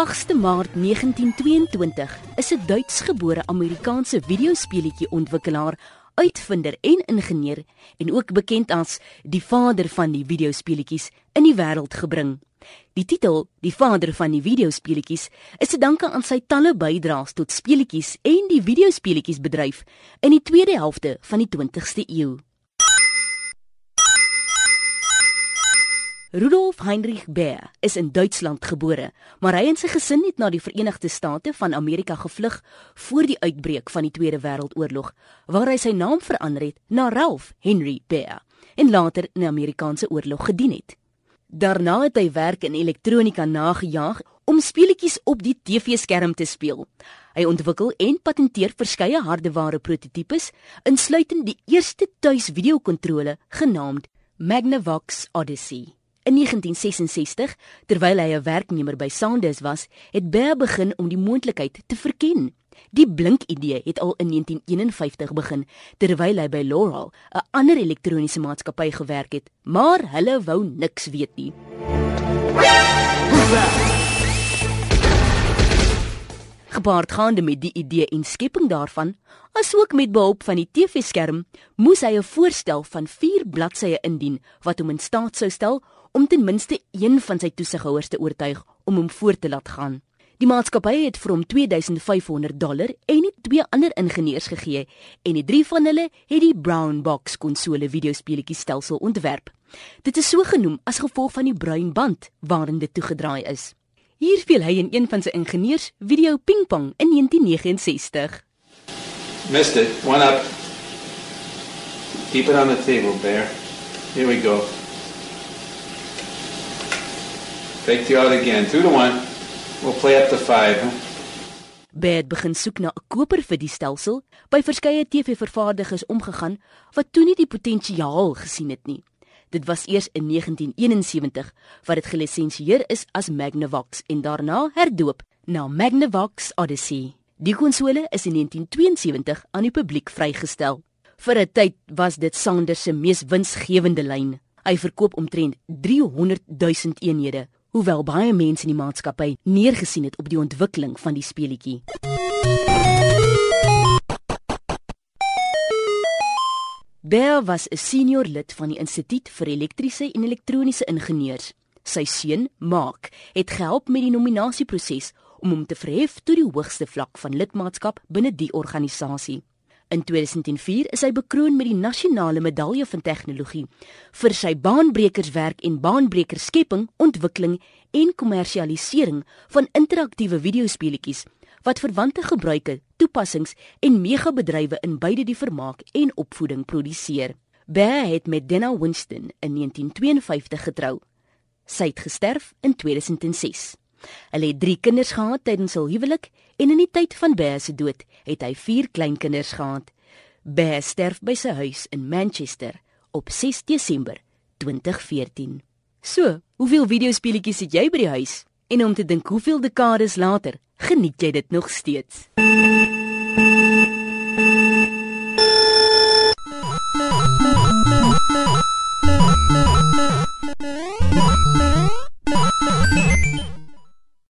8de Maart 1922 is 'n Duitsgebore Amerikaanse videospeletjie ontwikkelaar, uitvinder en ingenieur en ook bekend as die vader van die videospeletjies in die wêreld gebring. Die titel, Die Vader van die Videospeletjies, is te danke aan sy talle bydraes tot speletjies en die videospeletjiesbedryf in die tweede helfte van die 20ste eeu. Rudolf Heinrich Baer is in Duitsland gebore, maar hy en sy gesin het na die Verenigde State van Amerika gevlug voor die uitbreek van die Tweede Wêreldoorlog, waar hy sy naam verander het na Ralph Henry Baer en later in die Amerikaanse oorlog gedien het. Daarna het hy werk in elektronika nagejaag om speletjies op die TV-skerm te speel. Hy ontwikkel en patenteer verskeie hardeware prototipes, insluitend die eerste tuisvideokontrole genaamd Magnavox Odyssey. In 1966, terwyl hy 'n werknemer by Sandes was, het Bear begin om die moontlikheid te verken. Die blink idee het al in 1951 begin terwyl hy by Laurel, 'n ander elektroniese maatskappy gewerk het, maar hulle wou niks weet nie. Gepaard gaande met die idee en skepping daarvan, asook met behulp van die TV-skerm, moes hy 'n voorstel van 4 bladsye indien wat hom in staat sou stel om ten minste een van sy toesighouers te oortuig om hom voor te laat gaan. Die maatskappy het vir hom 2500 dollar en die twee ander ingenieurs gegee en die drie van hulle het die Brown Box konsole videospeletjie stelsel ontwerp. Dit is so genoem as gevolg van die bruin band waarin dit toegedraai is. Hier speel hy in een van sy ingenieurs video pingpong in 1969. Missed it. One up. Keep it on the table, Bear. Here we go. Take you out again. Two to one. We'll play up to five. Huh? Bad begin soek na 'n koper vir die stelsel by verskeie TV-vervaardigers omgegaan wat toe nie die potensiaal gesien het nie. Dit was eers in 1971 wat dit gelisensieer is as Magnavox en daarna herdoop na Magnavox Odyssey. Die konsole is in 1972 aan die publiek vrygestel. Vir 'n tyd was dit Sanders se mees winsgewende lyn. Hy verkoop omtrent 300 000 eenhede hoewel baie mense in die maatskappy neergesien het op die ontwikkeling van die speletjie. Bear was 'n senior lid van die Instituut vir Elektriese en Elektroniese Ingenieurs. Sy seun, Mark, het gehelp met die nominasieproses om hom te verhef tot die hoogste vlak van lidmaatskap binne die organisasie. In 2004 is hy bekroon met die nasionale medalje van tegnologie vir sy baanbrekerswerk en baanbrekerskepping, ontwikkeling en kommersialisering van interaktiewe videospeletjies wat verwante gebruike, toepassings en megabedrywe in beide die vermaak en opvoeding produseer. Bear het met Denna Winston in 1952 getrou. Sy het gesterf in 2006. Hulle het 3 kinders gehad tydens hul huwelik en in die tyd van Bear se dood het hy 4 kleinkinders gehad. Bear sterf by sy huis in Manchester op 6 Desember 2014. So, hoeveel videospeletjies het jy by die huis? En om te dink hoeveel dekades later, geniet jy dit nog steeds? You.